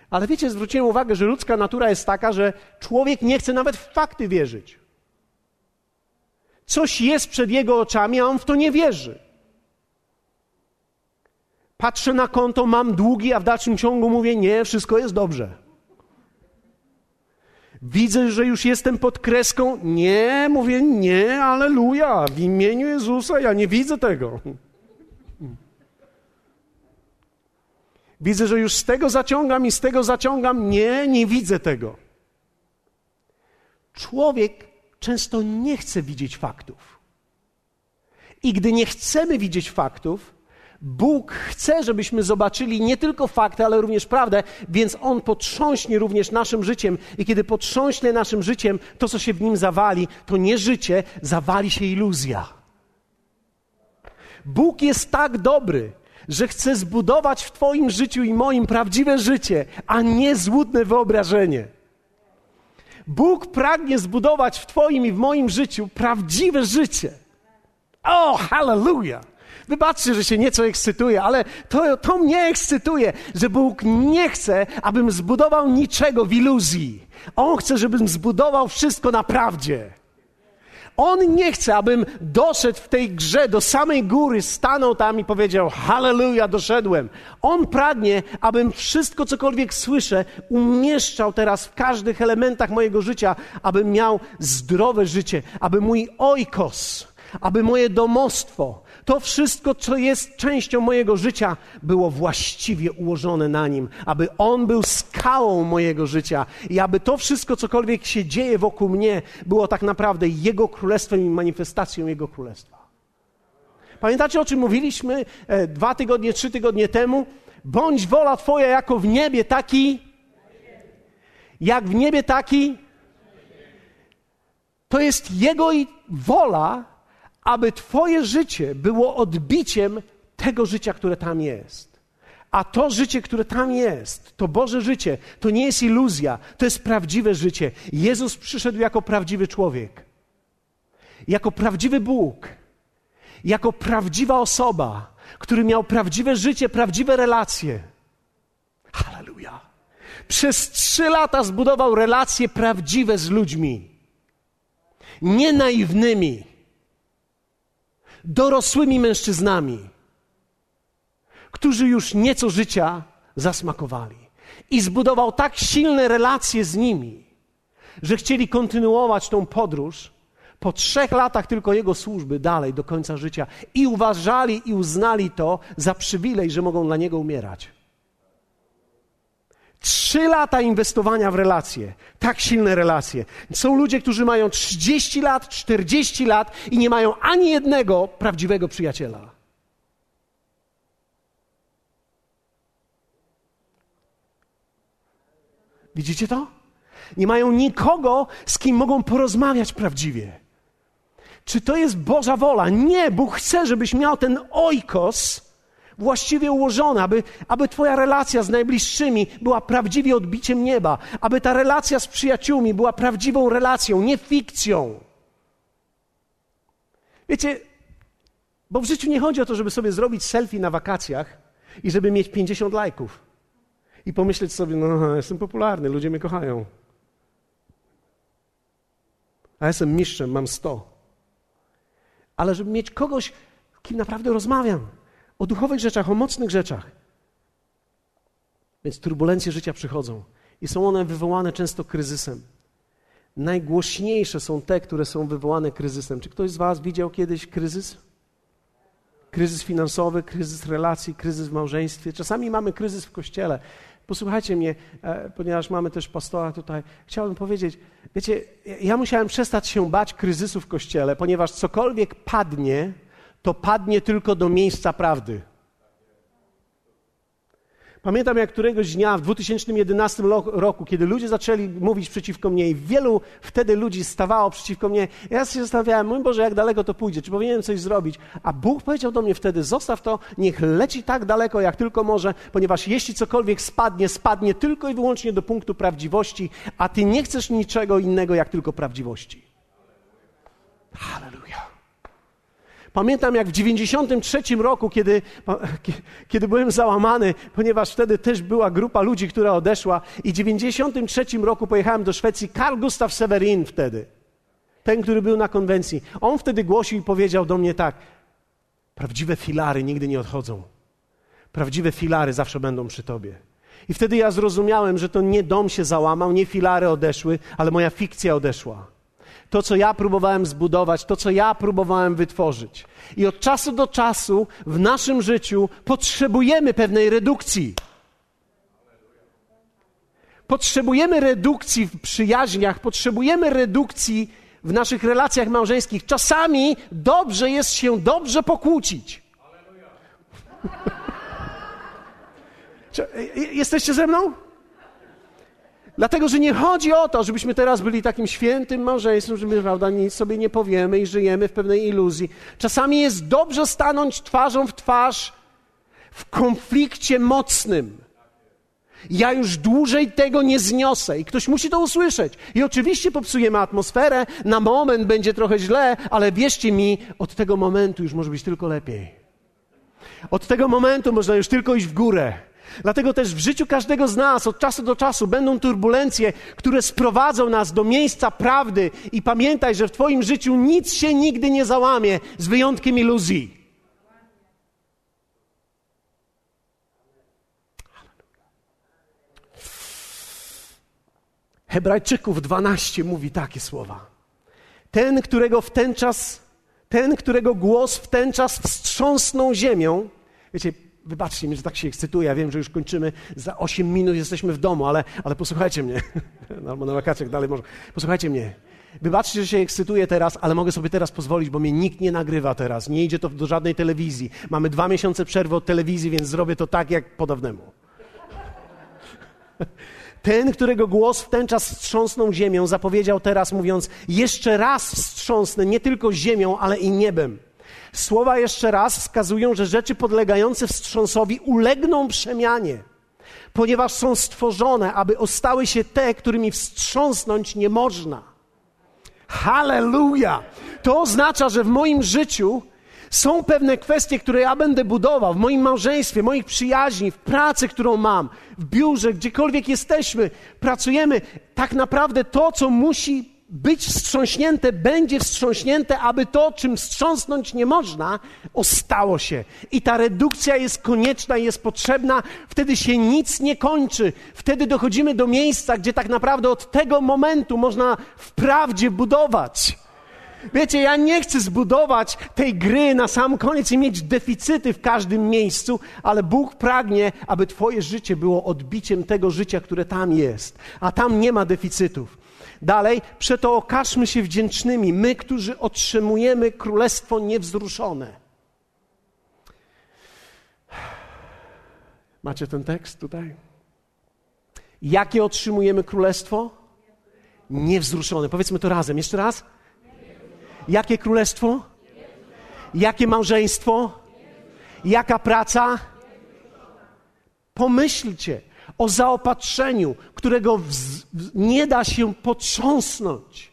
Ale wiecie, zwróciłem uwagę, że ludzka natura jest taka, że człowiek nie chce nawet w fakty wierzyć. Coś jest przed jego oczami, a on w to nie wierzy. Patrzę na konto, mam długi, a w dalszym ciągu mówię: Nie, wszystko jest dobrze. Widzę, że już jestem pod kreską. Nie, mówię: Nie, aleluja, w imieniu Jezusa ja nie widzę tego. Widzę, że już z tego zaciągam i z tego zaciągam. Nie, nie widzę tego. Człowiek często nie chce widzieć faktów. I gdy nie chcemy widzieć faktów, Bóg chce, żebyśmy zobaczyli nie tylko fakty, ale również prawdę, więc On potrząśnie również naszym życiem. I kiedy potrząśnie naszym życiem, to co się w nim zawali, to nie życie, zawali się iluzja. Bóg jest tak dobry, że chce zbudować w Twoim życiu i moim prawdziwe życie, a nie złudne wyobrażenie. Bóg pragnie zbudować w Twoim i w moim życiu prawdziwe życie. O, hallelujah! Wybaczcie, że się nieco ekscytuję, ale to, to mnie ekscytuje, że Bóg nie chce, abym zbudował niczego w iluzji. On chce, żebym zbudował wszystko na prawdzie. On nie chce, abym doszedł w tej grze do samej góry, stanął tam i powiedział: Halleluja, doszedłem. On pragnie, abym wszystko, cokolwiek słyszę, umieszczał teraz w każdych elementach mojego życia, abym miał zdrowe życie, aby mój ojkos, aby moje domostwo, to wszystko, co jest częścią mojego życia, było właściwie ułożone na nim, aby On był skałą mojego życia i aby to wszystko, cokolwiek się dzieje wokół mnie, było tak naprawdę Jego królestwem i manifestacją Jego królestwa. Pamiętacie, o czym mówiliśmy e, dwa tygodnie, trzy tygodnie temu? Bądź wola Twoja jako w niebie, taki jak w niebie, taki. To jest Jego wola, aby Twoje życie było odbiciem tego życia, które tam jest. A to życie, które tam jest, to Boże życie, to nie jest iluzja, to jest prawdziwe życie. Jezus przyszedł jako prawdziwy człowiek, jako prawdziwy Bóg, jako prawdziwa osoba, który miał prawdziwe życie, prawdziwe relacje. Halleluja. Przez trzy lata zbudował relacje prawdziwe z ludźmi, nie naiwnymi, dorosłymi mężczyznami którzy już nieco życia zasmakowali. I zbudował tak silne relacje z nimi, że chcieli kontynuować tą podróż po trzech latach tylko jego służby dalej do końca życia i uważali i uznali to za przywilej, że mogą dla niego umierać. Trzy lata inwestowania w relacje, tak silne relacje. Są ludzie, którzy mają 30 lat, 40 lat i nie mają ani jednego prawdziwego przyjaciela. Widzicie to? Nie mają nikogo, z kim mogą porozmawiać prawdziwie. Czy to jest Boża wola? Nie, Bóg chce, żebyś miał ten ojkos właściwie ułożony, aby, aby Twoja relacja z najbliższymi była prawdziwie odbiciem nieba, aby ta relacja z przyjaciółmi była prawdziwą relacją, nie fikcją. Wiecie, bo w życiu nie chodzi o to, żeby sobie zrobić selfie na wakacjach i żeby mieć 50 lajków i pomyśleć sobie, no jestem popularny, ludzie mnie kochają. A jestem mistrzem, mam sto. Ale żeby mieć kogoś, kim naprawdę rozmawiam, o duchowych rzeczach, o mocnych rzeczach. Więc turbulencje życia przychodzą i są one wywołane często kryzysem. Najgłośniejsze są te, które są wywołane kryzysem. Czy ktoś z Was widział kiedyś kryzys? Kryzys finansowy, kryzys relacji, kryzys w małżeństwie. Czasami mamy kryzys w kościele. Posłuchajcie mnie, e, ponieważ mamy też pastora tutaj. Chciałbym powiedzieć, wiecie, ja musiałem przestać się bać kryzysu w kościele, ponieważ cokolwiek padnie, to padnie tylko do miejsca prawdy. Pamiętam jak któregoś dnia w 2011 roku, kiedy ludzie zaczęli mówić przeciwko mnie i wielu wtedy ludzi stawało przeciwko mnie, ja się zastanawiałem, mój Boże, jak daleko to pójdzie, czy powinienem coś zrobić? A Bóg powiedział do mnie wtedy, zostaw to, niech leci tak daleko, jak tylko może, ponieważ jeśli cokolwiek spadnie, spadnie tylko i wyłącznie do punktu prawdziwości, a Ty nie chcesz niczego innego, jak tylko prawdziwości. Hallelujah. Pamiętam jak w 93 roku, kiedy, kiedy byłem załamany, ponieważ wtedy też była grupa ludzi, która odeszła i w 93 roku pojechałem do Szwecji. Karl Gustav Severin wtedy, ten, który był na konwencji. On wtedy głosił i powiedział do mnie tak, prawdziwe filary nigdy nie odchodzą. Prawdziwe filary zawsze będą przy tobie. I wtedy ja zrozumiałem, że to nie dom się załamał, nie filary odeszły, ale moja fikcja odeszła to, co ja próbowałem zbudować, to, co ja próbowałem wytworzyć. I od czasu do czasu w naszym życiu potrzebujemy pewnej redukcji. Potrzebujemy redukcji w przyjaźniach, potrzebujemy redukcji w naszych relacjach małżeńskich. Czasami dobrze jest się dobrze pokłócić. [laughs] Jesteście ze mną? Dlatego, że nie chodzi o to, żebyśmy teraz byli takim świętym małżeństwem, że my prawda, nic sobie nie powiemy i żyjemy w pewnej iluzji. Czasami jest dobrze stanąć twarzą w twarz w konflikcie mocnym. Ja już dłużej tego nie zniosę i ktoś musi to usłyszeć. I oczywiście popsujemy atmosferę, na moment będzie trochę źle, ale wierzcie mi, od tego momentu już może być tylko lepiej. Od tego momentu można już tylko iść w górę. Dlatego też w życiu każdego z nas od czasu do czasu będą turbulencje, które sprowadzą nas do miejsca prawdy. I pamiętaj, że w Twoim życiu nic się nigdy nie załamie, z wyjątkiem iluzji. Hebrajczyków 12 mówi takie słowa. Ten, którego w ten czas, ten, którego głos w ten czas wstrząsnął ziemią, wiecie, Wybaczcie mi, że tak się ekscytuję. Ja wiem, że już kończymy. Za 8 minut jesteśmy w domu, ale, ale posłuchajcie mnie. [laughs] No, albo na wakacjach dalej może. Posłuchajcie mnie. Wybaczcie, że się ekscytuję teraz, ale mogę sobie teraz pozwolić, bo mnie nikt nie nagrywa teraz. Nie idzie to do żadnej telewizji. Mamy dwa miesiące przerwy od telewizji, więc zrobię to tak, jak po dawnemu. [laughs] Ten, którego głos w ten czas wstrząsnął ziemią, zapowiedział teraz, mówiąc: Jeszcze raz wstrząsnę nie tylko ziemią, ale i niebem. Słowa jeszcze raz wskazują, że rzeczy podlegające wstrząsowi ulegną przemianie, ponieważ są stworzone, aby ostały się te, którymi wstrząsnąć nie można. Halleluja! To oznacza, że w moim życiu są pewne kwestie, które ja będę budował w moim małżeństwie, moich przyjaźni, w pracy, którą mam, w biurze, gdziekolwiek jesteśmy, pracujemy. Tak naprawdę to, co musi być wstrząśnięte, będzie wstrząśnięte, aby to, czym wstrząsnąć nie można, ostało się. I ta redukcja jest konieczna, jest potrzebna, wtedy się nic nie kończy. Wtedy dochodzimy do miejsca, gdzie tak naprawdę od tego momentu można wprawdzie budować. Wiecie, ja nie chcę zbudować tej gry na sam koniec i mieć deficyty w każdym miejscu, ale Bóg pragnie, aby Twoje życie było odbiciem tego życia, które tam jest. A tam nie ma deficytów. Dalej, przeto okażmy się wdzięcznymi, my, którzy otrzymujemy królestwo niewzruszone. Macie ten tekst tutaj? Jakie otrzymujemy królestwo? Niewzruszone. Powiedzmy to razem. Jeszcze raz. Jakie królestwo? Jakie małżeństwo? Jaka praca? Pomyślcie o zaopatrzeniu, którego nie da się potrząsnąć.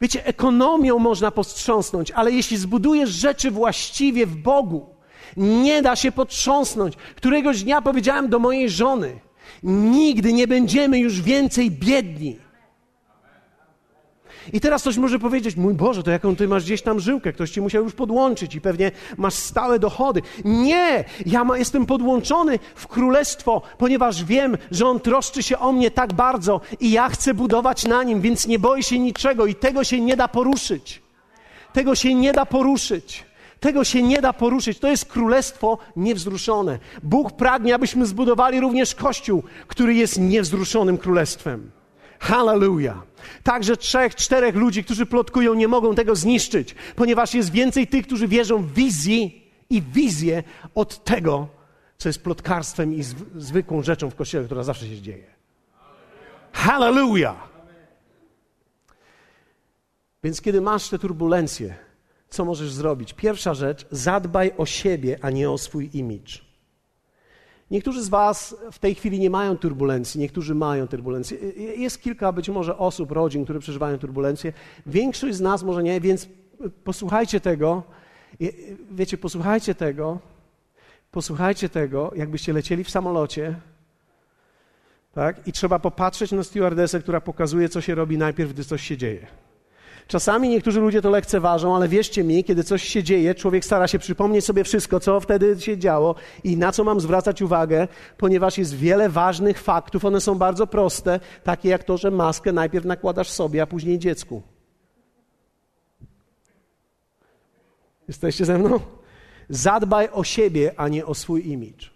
Wiecie, ekonomią można postrząsnąć, ale jeśli zbudujesz rzeczy właściwie w Bogu, nie da się potrząsnąć. Któregoś dnia powiedziałem do mojej żony: Nigdy nie będziemy już więcej biedni. I teraz ktoś może powiedzieć, mój Boże, to jaką ty masz gdzieś tam żyłkę, ktoś ci musiał już podłączyć i pewnie masz stałe dochody. Nie, ja ma, jestem podłączony w królestwo, ponieważ wiem, że On troszczy się o mnie tak bardzo i ja chcę budować na Nim, więc nie boję się niczego i tego się nie da poruszyć. Tego się nie da poruszyć. Tego się nie da poruszyć. To jest królestwo niewzruszone. Bóg pragnie, abyśmy zbudowali również Kościół, który jest niewzruszonym królestwem. Hallelujah. Także trzech, czterech ludzi, którzy plotkują, nie mogą tego zniszczyć, ponieważ jest więcej tych, którzy wierzą w wizji i wizję od tego, co jest plotkarstwem i zwykłą rzeczą w kościele, która zawsze się dzieje. Hallelujah! Więc kiedy masz te turbulencje, co możesz zrobić? Pierwsza rzecz, zadbaj o siebie, a nie o swój imidż. Niektórzy z Was w tej chwili nie mają turbulencji, niektórzy mają turbulencje. Jest kilka być może osób, rodzin, które przeżywają turbulencje. Większość z nas może nie, więc posłuchajcie tego. Wiecie, posłuchajcie tego. Posłuchajcie tego, jakbyście lecieli w samolocie. Tak? I trzeba popatrzeć na stewardessę, która pokazuje, co się robi najpierw, gdy coś się dzieje. Czasami niektórzy ludzie to lekceważą, ale wierzcie mi, kiedy coś się dzieje, człowiek stara się przypomnieć sobie wszystko, co wtedy się działo i na co mam zwracać uwagę, ponieważ jest wiele ważnych faktów. One są bardzo proste, takie jak to, że maskę najpierw nakładasz sobie, a później dziecku. Jesteście ze mną? Zadbaj o siebie, a nie o swój imidż.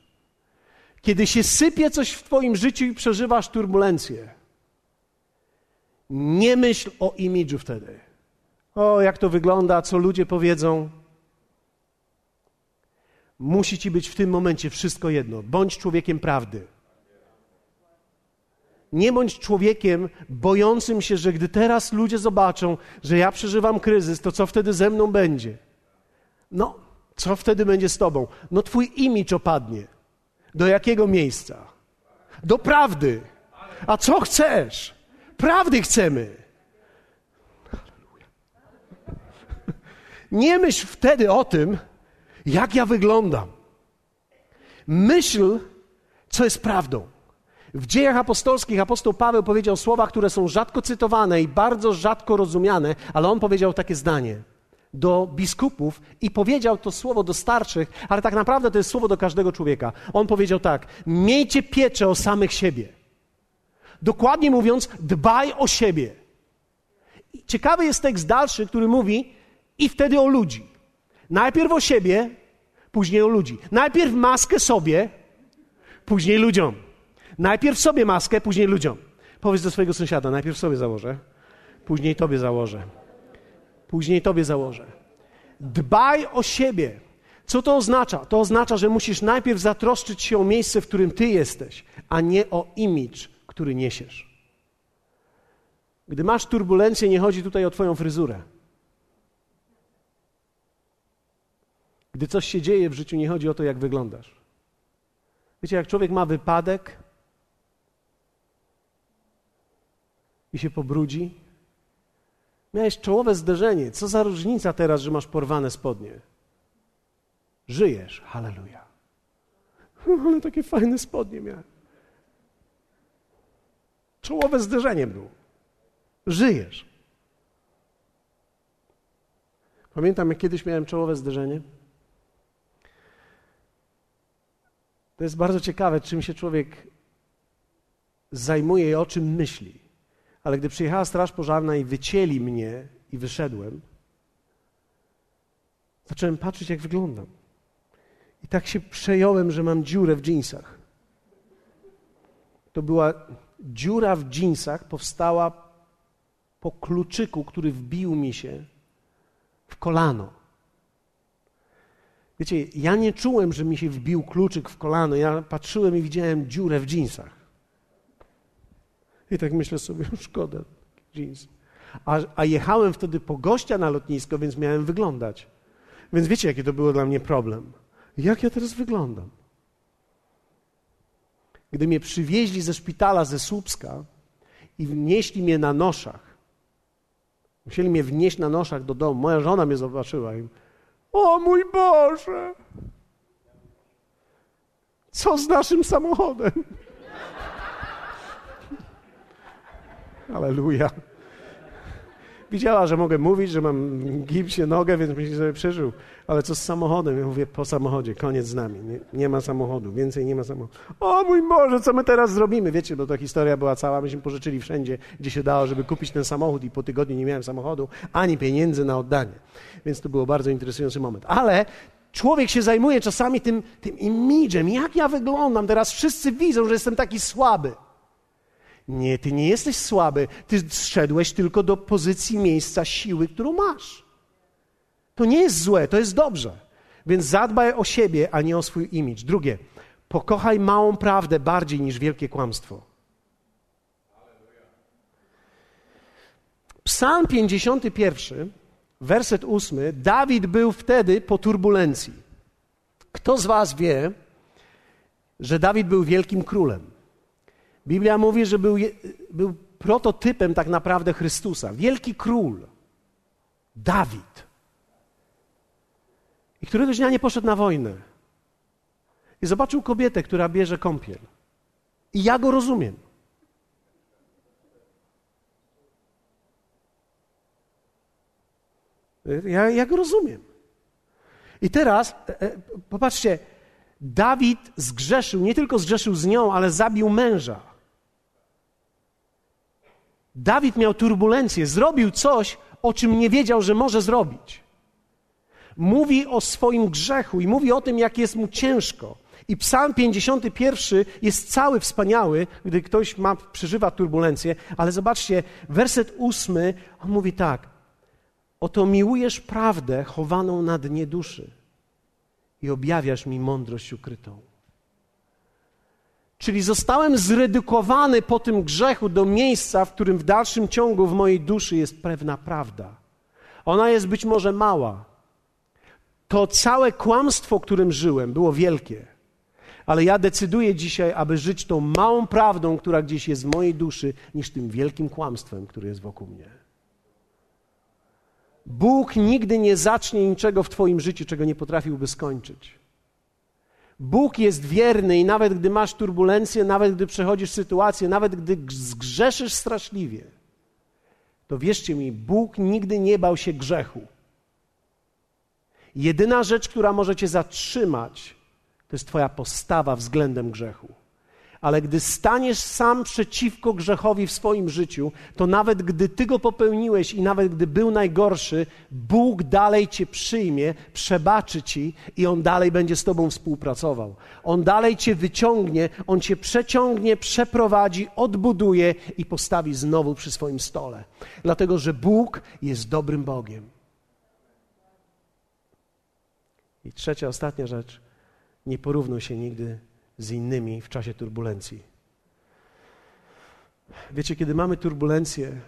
Kiedy się sypie coś w Twoim życiu i przeżywasz turbulencję, nie myśl o imidżu wtedy. O, jak to wygląda, co ludzie powiedzą. Musi ci być w tym momencie wszystko jedno. Bądź człowiekiem prawdy. Nie bądź człowiekiem bojącym się, że gdy teraz ludzie zobaczą, że ja przeżywam kryzys, to co wtedy ze mną będzie? No, co wtedy będzie z tobą? No, twój imidż opadnie. Do jakiego miejsca? Do prawdy. A co chcesz? Prawdy chcemy. Nie myśl wtedy o tym, jak ja wyglądam. Myśl, co jest prawdą. W dziejach apostolskich apostoł Paweł powiedział słowa, które są rzadko cytowane i bardzo rzadko rozumiane, ale on powiedział takie zdanie do biskupów i powiedział to słowo do starszych, ale tak naprawdę to jest słowo do każdego człowieka. On powiedział tak: Miejcie pieczę o samych siebie. Dokładnie mówiąc, dbaj o siebie. Ciekawy jest tekst dalszy, który mówi i wtedy o ludzi. Najpierw o siebie, później o ludzi. Najpierw maskę sobie, później ludziom. Najpierw sobie maskę, później ludziom. Powiedz do swojego sąsiada, najpierw sobie założę, później tobie założę. Później tobie założę. Dbaj o siebie. Co to oznacza? To oznacza, że musisz najpierw zatroszczyć się o miejsce, w którym ty jesteś, a nie o imidż, który niesiesz. Gdy masz turbulencję, nie chodzi tutaj o Twoją fryzurę. Gdy coś się dzieje w życiu, nie chodzi o to, jak wyglądasz. Wiecie, jak człowiek ma wypadek i się pobrudzi, miałeś czołowe zderzenie. Co za różnica teraz, że masz porwane spodnie? Żyjesz. Halleluja. [laughs] Ale takie fajne spodnie miałem. Czołowe zderzenie było. Żyjesz. Pamiętam, jak kiedyś miałem czołowe zderzenie. To jest bardzo ciekawe, czym się człowiek zajmuje i o czym myśli. Ale gdy przyjechała Straż Pożarna i wycięli mnie i wyszedłem, zacząłem patrzeć, jak wyglądam. I tak się przejąłem, że mam dziurę w dżinsach. To była dziura w dżinsach, powstała po kluczyku, który wbił mi się w kolano. Wiecie, ja nie czułem, że mi się wbił kluczyk w kolano. Ja patrzyłem i widziałem dziurę w dżinsach. I tak myślę sobie, [laughs] szkoda jeans. A, a jechałem wtedy po gościa na lotnisko, więc miałem wyglądać. Więc wiecie, jaki to było dla mnie problem. Jak ja teraz wyglądam? Gdy mnie przywieźli ze szpitala ze Słupska i wnieśli mnie na noszach, musieli mnie wnieść na noszach do domu, moja żona mnie zobaczyła i o mój Boże! Co z naszym samochodem? [laughs] Aleluja. Widziała, że mogę mówić, że mam gipsie nogę, więc myśli sobie przeżył. Ale co z samochodem? Ja mówię, po samochodzie, koniec z nami. Nie, nie, ma samochodu, więcej nie ma samochodu. O mój Boże, co my teraz zrobimy? Wiecie, bo ta historia była cała, myśmy pożyczyli wszędzie, gdzie się dało, żeby kupić ten samochód i po tygodniu nie miałem samochodu, ani pieniędzy na oddanie. Więc to było bardzo interesujący moment. Ale człowiek się zajmuje czasami tym, tym imidżem. Jak ja wyglądam? Teraz wszyscy widzą, że jestem taki słaby. Nie, ty nie jesteś słaby. Ty zszedłeś tylko do pozycji miejsca siły, którą masz. To nie jest złe, to jest dobrze. Więc zadbaj o siebie, a nie o swój imidż. Drugie, pokochaj małą prawdę bardziej niż wielkie kłamstwo. Psalm 51, werset 8. Dawid był wtedy po turbulencji. Kto z Was wie, że Dawid był wielkim królem? Biblia mówi, że był, był prototypem tak naprawdę Chrystusa. Wielki król, Dawid. I któregoś dnia nie poszedł na wojnę. I zobaczył kobietę, która bierze kąpiel. I ja go rozumiem. Ja, ja go rozumiem. I teraz, e, e, popatrzcie, Dawid zgrzeszył, nie tylko zgrzeszył z nią, ale zabił męża. Dawid miał turbulencję, zrobił coś, o czym nie wiedział, że może zrobić. Mówi o swoim grzechu i mówi o tym, jak jest mu ciężko. I Psalm 51 jest cały wspaniały, gdy ktoś ma, przeżywa turbulencję, ale zobaczcie, werset ósmy, on mówi tak: Oto miłujesz prawdę chowaną na dnie duszy i objawiasz mi mądrość ukrytą. Czyli zostałem zredukowany po tym grzechu do miejsca, w którym w dalszym ciągu w mojej duszy jest pewna prawda. Ona jest być może mała. To całe kłamstwo, którym żyłem, było wielkie. Ale ja decyduję dzisiaj, aby żyć tą małą prawdą, która gdzieś jest w mojej duszy, niż tym wielkim kłamstwem, który jest wokół mnie. Bóg nigdy nie zacznie niczego w Twoim życiu, czego nie potrafiłby skończyć. Bóg jest wierny i nawet gdy masz turbulencję, nawet gdy przechodzisz sytuację, nawet gdy zgrzeszysz straszliwie, to wierzcie mi, Bóg nigdy nie bał się grzechu. Jedyna rzecz, która może cię zatrzymać, to jest Twoja postawa względem grzechu ale gdy staniesz sam przeciwko grzechowi w swoim życiu, to nawet gdy ty go popełniłeś i nawet gdy był najgorszy, Bóg dalej cię przyjmie, przebaczy ci i on dalej będzie z tobą współpracował. On dalej cię wyciągnie, on cię przeciągnie, przeprowadzi, odbuduje i postawi znowu przy swoim stole. Dlatego, że Bóg jest dobrym Bogiem. I trzecia, ostatnia rzecz. Nie porównuj się nigdy z innymi w czasie turbulencji. Wiecie, kiedy mamy turbulencje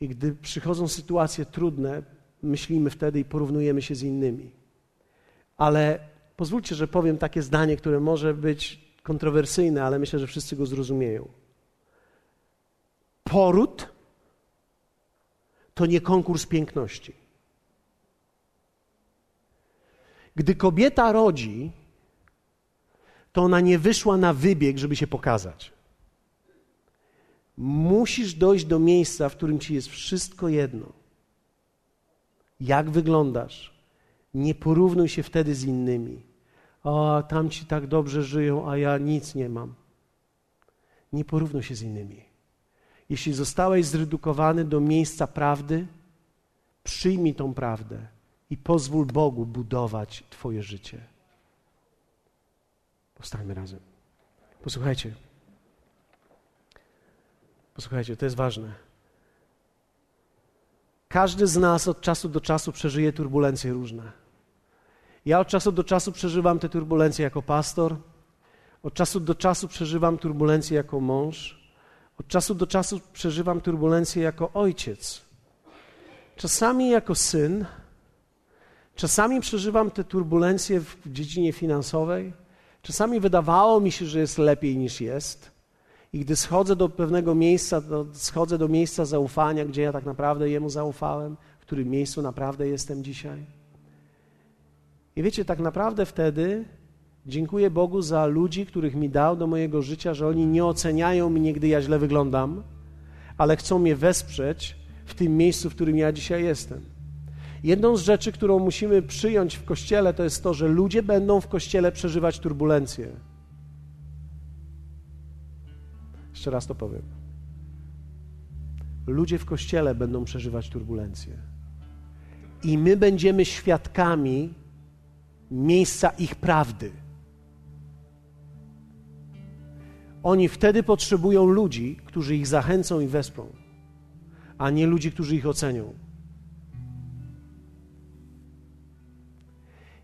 i gdy przychodzą sytuacje trudne, myślimy wtedy i porównujemy się z innymi. Ale pozwólcie, że powiem takie zdanie, które może być kontrowersyjne, ale myślę, że wszyscy go zrozumieją. Poród to nie konkurs piękności. Gdy kobieta rodzi, to ona nie wyszła na wybieg, żeby się pokazać. Musisz dojść do miejsca, w którym ci jest wszystko jedno. Jak wyglądasz? Nie porównuj się wtedy z innymi. O, tamci tak dobrze żyją, a ja nic nie mam. Nie porównuj się z innymi. Jeśli zostałeś zredukowany do miejsca prawdy, przyjmij tą prawdę i pozwól Bogu budować Twoje życie. Powstańmy razem. Posłuchajcie. Posłuchajcie, to jest ważne. Każdy z nas od czasu do czasu przeżyje turbulencje różne. Ja od czasu do czasu przeżywam te turbulencje jako pastor, od czasu do czasu przeżywam turbulencje jako mąż, od czasu do czasu przeżywam turbulencje jako ojciec. Czasami jako syn, czasami przeżywam te turbulencje w dziedzinie finansowej, czasami wydawało mi się, że jest lepiej niż jest. I gdy schodzę do pewnego miejsca, to schodzę do miejsca zaufania, gdzie ja tak naprawdę Jemu zaufałem, w którym miejscu naprawdę jestem dzisiaj. I wiecie, tak naprawdę wtedy dziękuję Bogu za ludzi, których mi dał do mojego życia, że oni nie oceniają mnie, gdy ja źle wyglądam, ale chcą mnie wesprzeć w tym miejscu, w którym ja dzisiaj jestem. Jedną z rzeczy, którą musimy przyjąć w kościele, to jest to, że ludzie będą w kościele przeżywać turbulencje. Jeszcze raz to powiem. Ludzie w kościele będą przeżywać turbulencje. I my będziemy świadkami miejsca ich prawdy. Oni wtedy potrzebują ludzi, którzy ich zachęcą i wesprą, a nie ludzi, którzy ich ocenią.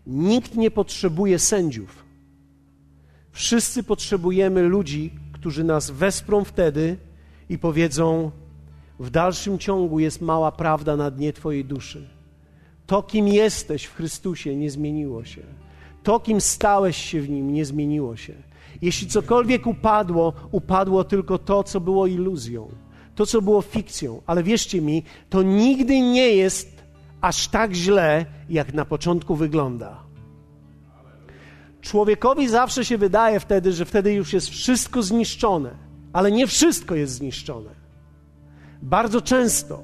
Nikt nie potrzebuje sędziów. Wszyscy potrzebujemy ludzi, którzy nas wesprą wtedy i powiedzą: W dalszym ciągu jest mała prawda na dnie Twojej duszy. To, kim jesteś w Chrystusie, nie zmieniło się. To, kim stałeś się w nim, nie zmieniło się. Jeśli cokolwiek upadło, upadło tylko to, co było iluzją, to, co było fikcją. Ale wierzcie mi, to nigdy nie jest aż tak źle, jak na początku wygląda. Człowiekowi zawsze się wydaje wtedy, że wtedy już jest wszystko zniszczone, ale nie wszystko jest zniszczone. Bardzo często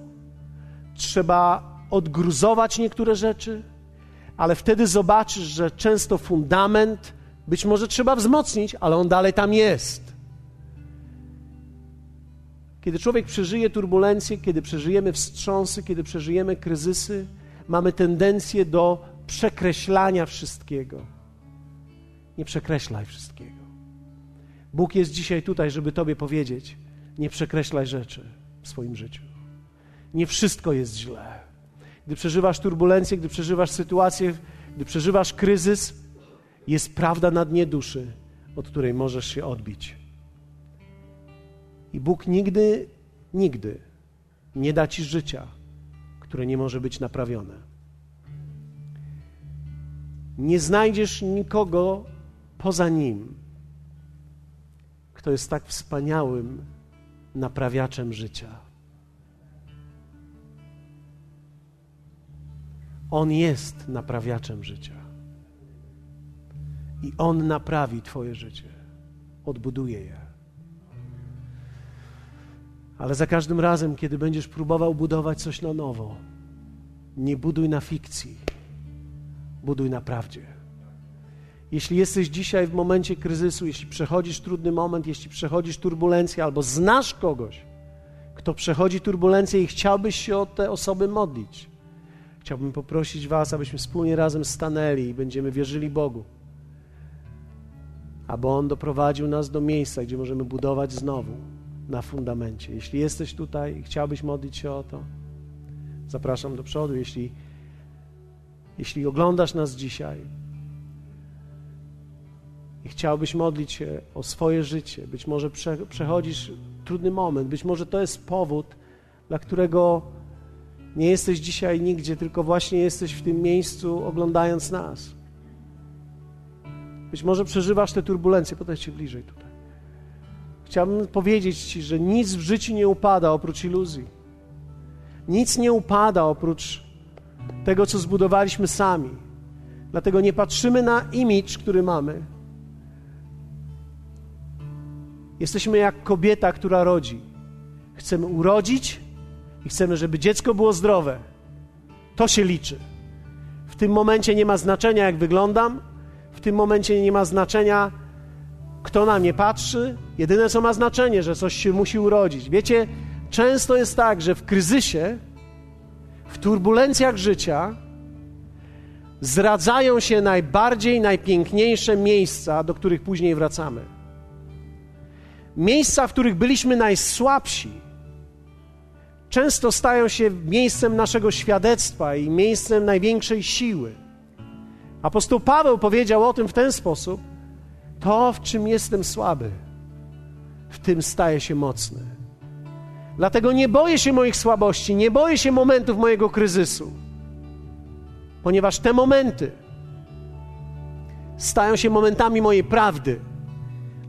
trzeba odgruzować niektóre rzeczy, ale wtedy zobaczysz, że często fundament być może trzeba wzmocnić, ale on dalej tam jest. Kiedy człowiek przeżyje turbulencje, kiedy przeżyjemy wstrząsy, kiedy przeżyjemy kryzysy, mamy tendencję do przekreślania wszystkiego. Nie przekreślaj wszystkiego. Bóg jest dzisiaj tutaj, żeby Tobie powiedzieć: nie przekreślaj rzeczy w swoim życiu. Nie wszystko jest źle gdy przeżywasz turbulencję, gdy przeżywasz sytuację, gdy przeżywasz kryzys, jest prawda na dnie duszy, od której możesz się odbić. I Bóg nigdy, nigdy nie da ci życia, które nie może być naprawione. Nie znajdziesz nikogo poza Nim, kto jest tak wspaniałym naprawiaczem życia. On jest naprawiaczem życia. I On naprawi Twoje życie, odbuduje je. Ale za każdym razem, kiedy będziesz próbował budować coś na nowo, nie buduj na fikcji, buduj na prawdzie. Jeśli jesteś dzisiaj w momencie kryzysu, jeśli przechodzisz trudny moment, jeśli przechodzisz turbulencję, albo znasz kogoś, kto przechodzi turbulencję i chciałbyś się o te osoby modlić, Chciałbym poprosić Was, abyśmy wspólnie razem stanęli i będziemy wierzyli Bogu, aby On doprowadził nas do miejsca, gdzie możemy budować znowu na fundamencie. Jeśli jesteś tutaj i chciałbyś modlić się o to, zapraszam do przodu. Jeśli, jeśli oglądasz nas dzisiaj i chciałbyś modlić się o swoje życie, być może prze, przechodzisz trudny moment, być może to jest powód, dla którego nie jesteś dzisiaj nigdzie, tylko właśnie jesteś w tym miejscu oglądając nas. Być może przeżywasz te turbulencje, podejdźcie bliżej tutaj. Chciałbym powiedzieć Ci, że nic w życiu nie upada oprócz iluzji. Nic nie upada oprócz tego, co zbudowaliśmy sami. Dlatego nie patrzymy na imidż, który mamy. Jesteśmy jak kobieta, która rodzi. Chcemy urodzić i chcemy, żeby dziecko było zdrowe. To się liczy. W tym momencie nie ma znaczenia, jak wyglądam, w tym momencie nie ma znaczenia, kto na mnie patrzy. Jedyne, co ma znaczenie, że coś się musi urodzić. Wiecie, często jest tak, że w kryzysie, w turbulencjach życia zdradzają się najbardziej, najpiękniejsze miejsca, do których później wracamy. Miejsca, w których byliśmy najsłabsi, często stają się miejscem naszego świadectwa i miejscem największej siły. Apostoł Paweł powiedział o tym w ten sposób: To, w czym jestem słaby, w tym staje się mocny. Dlatego nie boję się moich słabości, nie boję się momentów mojego kryzysu, ponieważ te momenty stają się momentami mojej prawdy,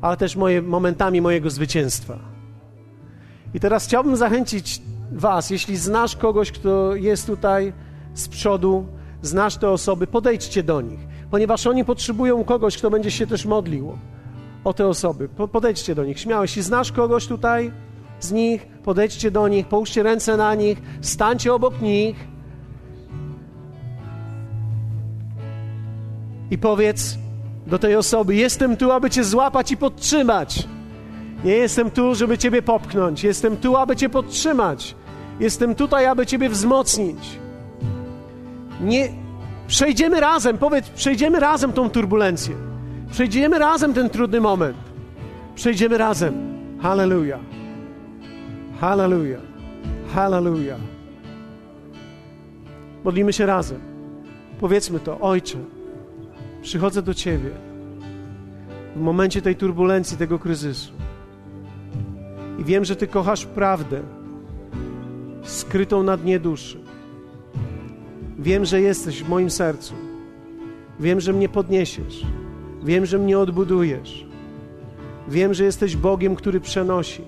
ale też moje, momentami mojego zwycięstwa. I teraz chciałbym zachęcić Was, jeśli znasz kogoś, kto jest tutaj z przodu, znasz te osoby, podejdźcie do nich, ponieważ oni potrzebują kogoś, kto będzie się też modlił o te osoby. Podejdźcie do nich, śmiało. Jeśli znasz kogoś tutaj z nich, podejdźcie do nich, połóżcie ręce na nich, stańcie obok nich i powiedz do tej osoby: Jestem tu, aby Cię złapać i podtrzymać. Nie jestem tu, żeby Ciebie popchnąć. Jestem tu, aby Cię podtrzymać. Jestem tutaj, aby Ciebie wzmocnić. Nie przejdziemy razem, powiedz, przejdziemy razem tą turbulencję. Przejdziemy razem ten trudny moment. Przejdziemy razem. Hallelujah. Hallelujah. Hallelujah. Modlimy się razem. Powiedzmy to, Ojcze, przychodzę do Ciebie w momencie tej turbulencji, tego kryzysu. I wiem, że Ty kochasz prawdę skrytą na dnie duszy. Wiem, że jesteś w moim sercu. Wiem, że mnie podniesiesz. Wiem, że mnie odbudujesz. Wiem, że jesteś Bogiem, który przenosi,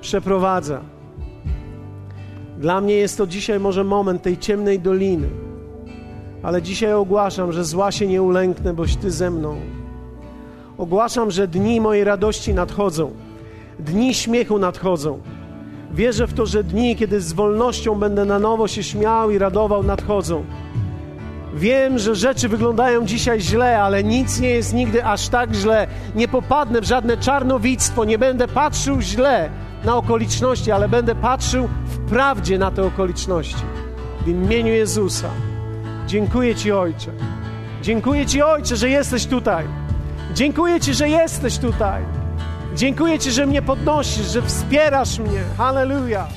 przeprowadza. Dla mnie jest to dzisiaj może moment tej ciemnej doliny, ale dzisiaj ogłaszam, że zła się nie ulęknę, boś Ty ze mną. Ogłaszam, że dni mojej radości nadchodzą, dni śmiechu nadchodzą. Wierzę w to, że dni, kiedy z wolnością będę na nowo się śmiał i radował, nadchodzą. Wiem, że rzeczy wyglądają dzisiaj źle, ale nic nie jest nigdy aż tak źle. Nie popadnę w żadne czarnowictwo, nie będę patrzył źle na okoliczności, ale będę patrzył w prawdzie na te okoliczności. W imieniu Jezusa. Dziękuję Ci, Ojcze. Dziękuję Ci, Ojcze, że jesteś tutaj. Dziękuję Ci, że jesteś tutaj. Dziękuję Ci, że mnie podnosisz, że wspierasz mnie. Hallelujah.